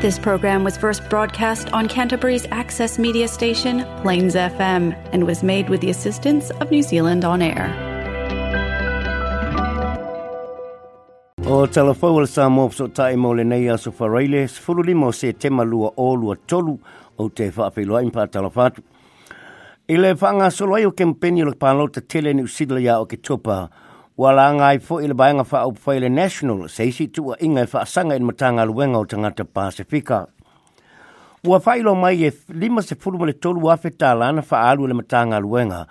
This program was first broadcast on Canterbury's access media station, Plains FM, and was made with the assistance of New Zealand On Air. O talofa o le sa mōpso tae mō le nei aso whareile, sifuru limo se tema lua o lua tolu o te whaapeloa impa talafatu. I le whanga soloai o kempeni o le pālau te tele ni usidla ia o ke topa wala ngai fo il bainga fa up fa ile national sei si tu inga fa sanga in matanga luenga o tangata pasifika wa failo mai e lima se fulu mole tolu wa fe na fa alu le matanga luenga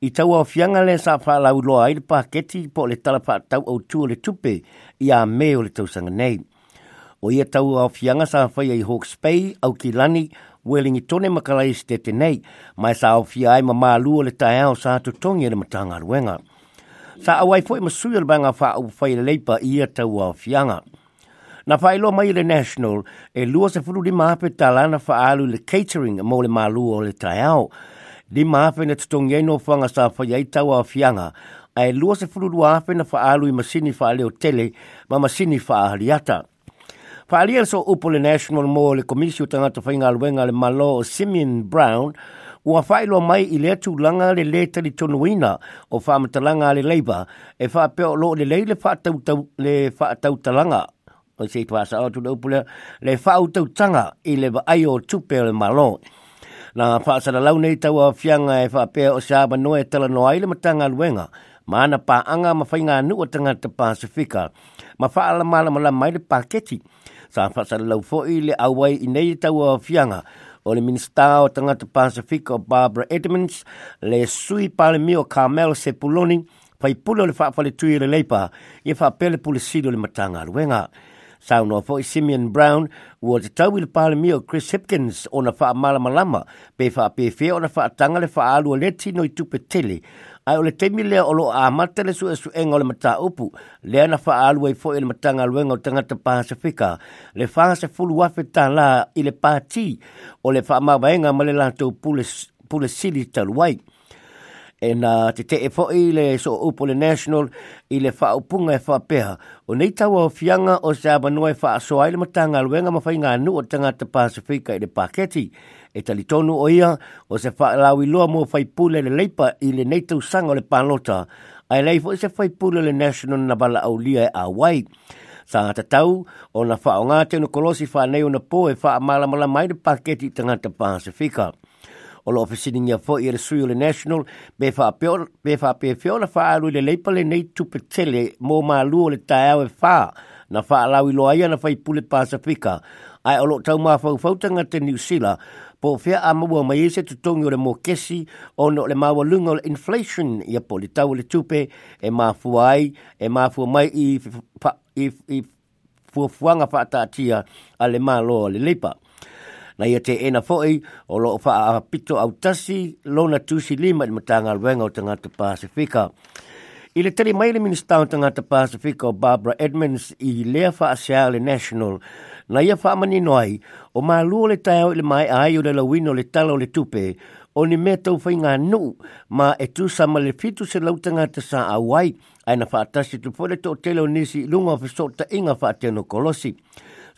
i tau au fianga le sa fa lau loa i le paketi po le tala fa tau au tu le tupe i a me o le tausanga nei o ia tau au fianga sa fa i Hawke's Bay au ki lani weling i tone makalai stete nei mai sa au fia ai ma malu o le tae au sa tutongi le matanga luenga. luenga. Sa awai foi ma suir banga fa au fai leipa ia tau a fianga. Na fai ilo mai le National e lua se furu di mape talana fa alu le catering mo le malu o le taiao. Di mape na tutongi eno fanga sa fai ai tau a fianga a e lua se furu lua ape na fa alu i masini fa leo tele ma masini fa ahariata. Fa alia so upo le National mo le komisio tangata fai aluenga le malo o Simeon Brown – ua whaelo mai i lea tūlanga le le tari tono ina o whaamatalanga le leiba e wha peo lo le leile le whaatau talanga o se tu asa atu le upulea le whaatau tanga i le wa ai o tupe o le malo na whaasara lau nei tau a whianga e wha peo o se aba noe e tala no aile matanga luenga ma ana pā anga ma whainga anu o tanga te Pasifika ma whaala mala mala mai le paketi sa whaasara lau fo le awai i nei tau a whianga o le minista o tangata Pasifika o Barbara Edmonds le sui pale o Carmel Sepuloni fai pule o le whaafale tui le leipa i e whaapele pule sido le matanga luenga. Sauno o fwoi Simeon Brown ua te tau i le pale o Chris Hipkins o na wha malama lama pe wha o na wha tanga le wha alua le tino i tupe tele ai ole temi lea olo a mata le su e su enga ole mata upu, lea na faa alu ei foe le matanga luenga o tangata Pasifika, le faa se fulu wafe ta la i le ole o le faa mawaenga male la tau pule, pule sili taluai e nā te te e poi le so upo le national i le wha upunga e wha peha. O nei tau o fianga o se abanua e wha soa i le matanga luenga mawhai ngā nu o tanga te Pasifika i le paketi. E tali tonu o ia o se wha lawi loa mō whai pule le leipa i le nei tau sanga le panota. Ai leifo i se whai pule le national na bala au lia e awai. Sa ngata tau, o na wha o ngā tenu kolosi wha nei o na po e wha malamala mai le paketi tanga te Pasifika o loo fesininga fo i le le national me wha pe fa na wha alu le leipale nei tupetele mō ma lu le tae au e wha na fa alau i loa ia na fai pule Pasifika ai o loo tau mā fau fautanga te New sila po fia a mua mai e se tutongi o le mokesi o no le ma lunga o le inflation i a poli tau le tupe e ma fuai e ma fu mai i, i, i fa whaata tia ale ma lo le lipa na ia te ena foi o loo faa a pito au tasi lona tusi lima ni matanga ruenga o tangata Pasifika. Ile le tali maile minister o tangata Pasifika o Barbara Edmonds i lea faa seale national na ia faa mani noai o maa lua le tae o le mai ai o le lawino le talo le tupe o ni mea tau whai ngā nu ma e tu sa ma le fitu se lau tangata sa awai ai na faa tasi tu fole to o nisi lunga o fesota inga faa tēno kolosi. Kolosi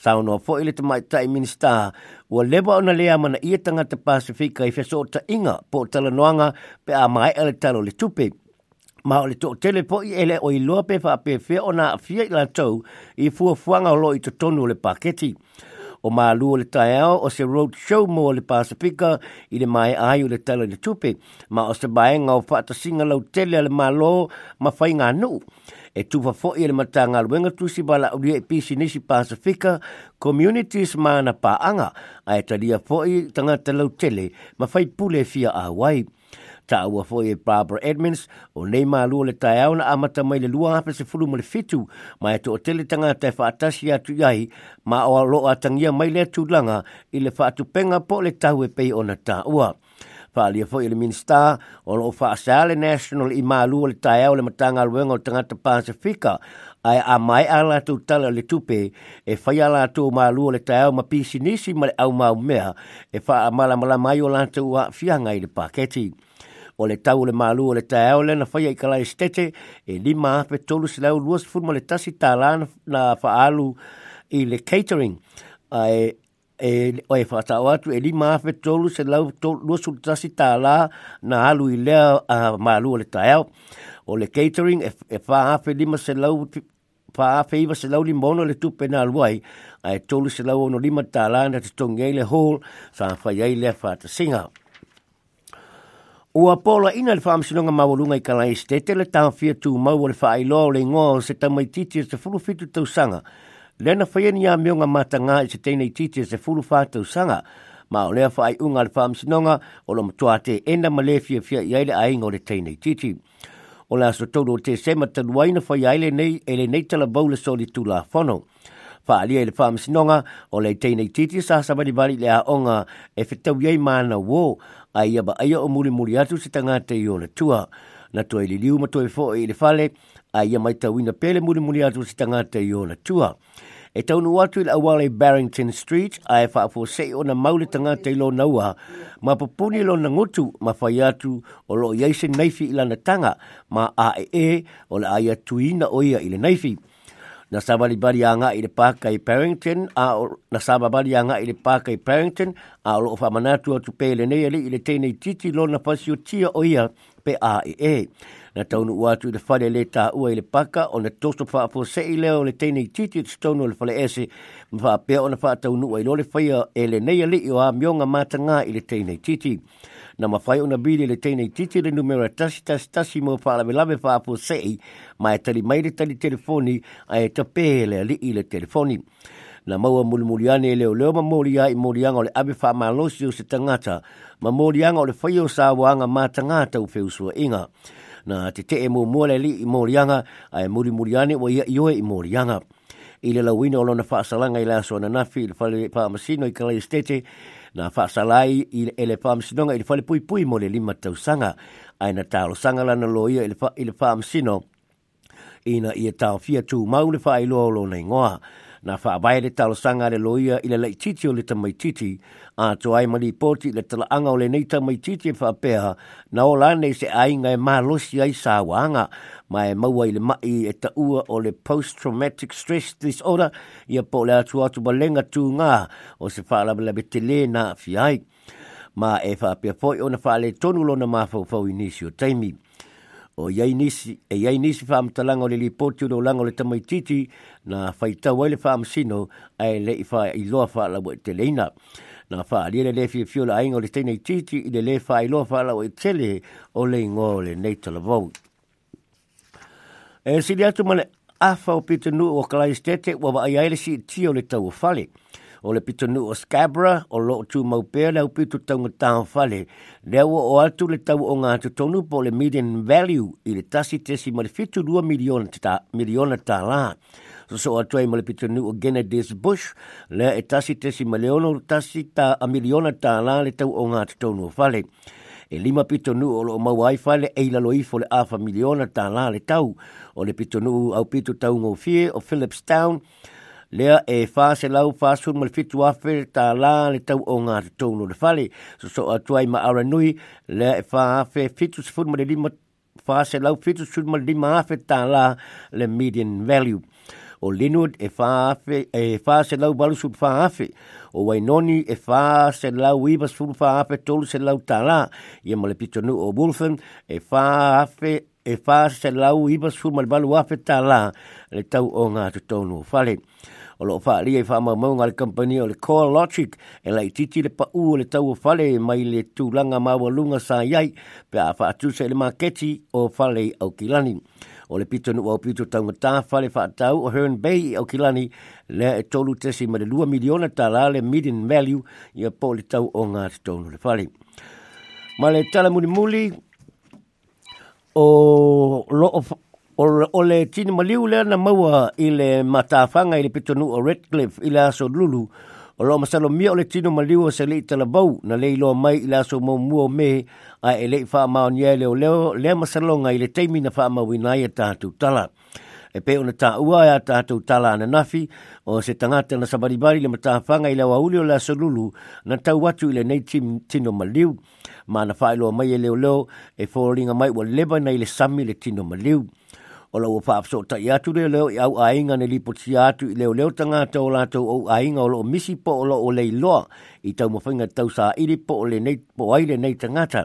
saunoa foʻi le tamaʻitaʻi minista ua leva ona lea mana ia tagata pasifika i fesootaʻiga po o talanoaga pe a maeʻa le talo le tupe ma o le toʻatele poʻi e lē o iloa pe fa faapeafea ona aafia i latou i fuafuaga o loo i totonu o le paketi o malu o le taiao o se road show mo le Pasifika i le mai ai o le tele le tupe ma o se baenga o fata singa lau tele le malo ma fai ngā nu. E tuwa fo i le matanga luenga tusi bala o lia e pisi nisi Pasifika communities mana paanga a e talia fo i tangata lau tele ma fai pule fia a wai ta ua foi e Barbara Edmonds o nei malu le tai auna amata mai le lua hape se fulu mole fitu ma e to o tele te whaatasi atu iai ma o aloa tangia mai le atu langa i le whaatu penga po le tau e pei ona ta ua. Whaalia foi le minsta o lo whaasea le national i malu le tai au le matanga luenga o tangata Pasifika ai a mai ala tu tala le tupe e fai ala tu ma lu le tae ma pisi nisi ma le au mea e fa a mala mai o lantu a fianga i le paketi o le tau le malu o le tae au le na whaia i kalai stete e lima pe tolu se lau luas furma le tasi tā la na whaalu i le catering ai e o e fata o atu e li maafe tolu se lau lua sultasi tā la na alu i lea a malu o le taeo. O le catering e, e faafe lima se lau Pa faafe iwa se lau limono le tupe na alwai, a e tolu se lau ono lima tā la na te tongei le hall sa fai ai lea fata singa. O pola ina le whaamsinonga mawalunga i kala i stete le taha fia tū mau le wha ai loa le ngō se tamai titi se fulu fitu tau sanga. Lena whaieni a mionga matanga ngā i se teinei titi se fulu fā tau sanga. Ma o lea whaai unga le whaamsinonga o lo mtua te ena ma le fia fia i aile a ingo le teinei titi. O le aso tōru o te sema taluaina whai aile nei e le neitala bau soli tū la whanau fa alia i le fa amasinoga o le itaina itiiti sa savalivali bari le aʻoga e fetauia i manauō ai ia vaaia o mulimuli atu se te i o le tua na toe liu ma toe foʻi i le fale ai ia maitauina pea le mulimuli atu se tagata i o le tua e taunuu atu i le auala barrington street ae faafoaseʻi ona mau le tagata i lo ua ma popuni lona gutu ma fai atu o loo iai naifi ila na tanga ma aeē e, o le a ia tuiina o ia i naifi na sabali bari anga ile paka i Parrington a na sabali anga ile paka i Parrington a lo fa manatu o tupele nei ile ile tene i titi lo na pasio tia o ia pe a e e na tonu watu le fale le ta ua ile paka o na tosto fa po se ile o le tene i titi o tono le fale ese mfa pe o na fa tonu ua ilo le faya ele nei ile i o a mionga matanga ile tene i titi na mawhai o na bide le tēnei titi re numera tasi tasi tasi mō pālawe lawe pāpō sei, ma e tali maire tali telefoni a e ta pēhele a lii le telefoni. Na maua mulimuliane e leo leo ma moria i morianga o le awe wha malosio se tangata, ma morianga o le whaio sa wanga ma tangata u feusua inga. Na te te e mō mua le li i morianga, a e mulimuliane o ia i oe i morianga. Morianga i le lawina o lona whaasalanga i laso na nafi i le whale pāmasino i kalai stete na whaasalai i le pāmasinonga e i le whale pui pui mo le lima tausanga ai na talo sanga lana lo ia i le pāmasino i na i e tau fia tū mau le whaailoa o lona ingoa na fa avai le talo sanga le loia ile le titi o le tamai titi a to ai mali poti le tala anga o le nei tamai titi e fa na o lane se ai ngai ma losi ai sa wanga ma e maua i le mai e ta ua o le post traumatic stress disorder i a po le atu atu ba lenga tu ngā o se fa la la betele na fi ai ma e fa apea foi o na fa le tonu lona ma fau fau inisio taimi. Taimi o yainisi e yainisi fam talango le lipoti no lango le titi na faita wale fam sino ai le ifa i loa fa la te leina na fa ali le e le fi la ai le tene titi i le le fa i loa fa la we tele o le ngo le nei tala vau e si le atu male afa o pite nu o klai stete wa ba ai le si tio le tau fale o le pito o Scabra o lo tu mau pe na tau ngā tau fale. Le wa o atu le tau o ngā tu tonu po le median value i le tasi tesi ma le fitu 2 miliona ta, miliona ta So so atu ai ma le pito o Gennadis Bush le e tasi tesi ma leono tasi ta a miliona ta la le tau o ngā tu tonu fale. E lima pito nu o lo mau ai fale e ila loifo le afa miliona ta la le tau o le pito nu au pito tau ngō fie o Phillips Town lea e fa se lau fa su mal fitu afe ta la le tau o ngā te tau no le fale. So so a tuai ma ara nui, lea e fa afe fitu se fun le lima fa se lau fitu su mal e lima afe ta la le median value. O Linwood e fa afe, e fa se lau balu su fa afe. O Wainoni e fa se lau iba su fa afe tolu se lau ta la. Ia ma le pitonu o Wolfen e fa afe e fa se lau iba su mal balu afeta la le tau o to tonu fale. O lo fa li e fa mau ngā le kampani o le Core Logic e lai titi le pa ua le tau fale mai le tūlanga mawa lunga sa iai pe a fa atu se le maketi o fale au kilani. O le pito nu au pito tau ngata fale fa tau o Hearn Bay au kilani le e tolu tesi ma le 2 miliona ta la le median value i a po le tau o ngā tutonu fale. Ma le tala muli muli o lo of o, o le tini maliu le na maua i le matafanga i le pitonu o Redcliffe i le aso lulu o lo masalo mia o le tini maliu o se le i talabau na le ilo mai i le aso mua me a e le i faa maonia i e leo leo le masalo ngai le teimi na faa mawina i a e tatu tala e pe ona ta ua ya e ta tu tala na nafi o se tangata na sabari bari le mata fanga ile wa ulio la solulu na ta watu ile nei tim tino maliu mana whaeloa mai e leo e whoringa mai wa leba nei le sami le tino o lau pa so ta ya tu le leo ya ai nga ne li po ti atu le leo tanga ta la to o ai nga o lo misi po o lo o le lo i tau mo fainga tau sa i li po le nei po ai le nei tanga ta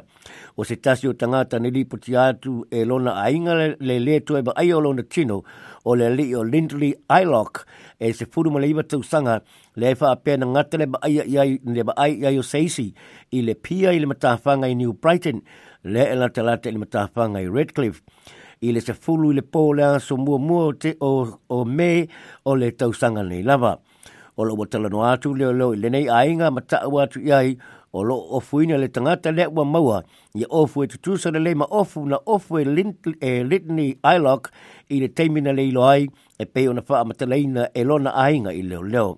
o se tasi o tanga ta ne li po ti atu e lo na ai nga le le to e ba ai o lo na tino o le li o lindley ilock e se furu mo le iba tau sanga le fa pe na nga tele ba ai ai ne ba ai ai o si i le pia i le matafanga i new brighton le e tele te la te le matafanga i redcliffe i le sefulu i le pō so aso mua mua o te o, o me o le tausanga nei lava. O lo watala no atu leo leo i lenei ainga matau atu i ai o lo ofu ina le tangata le ua maua i ofu e tutusa le ma ofu na ofu e, e litni ailok i le teimina le ilo ai e peo na faa mataleina e lona ainga i leo leo.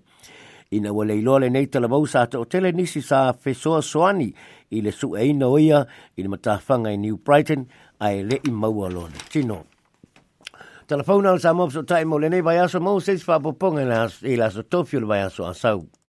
Ina wale leilo le nei talabousa ata o tele nisi sa fesoa soani i le su e ina oia i le matafanga i New Brighton ai le i maua lone. Tino. Tala pauna o sa mopso taimo le nei vai aso mou seis whapoponga e i e la aso tofio le vai aso asau.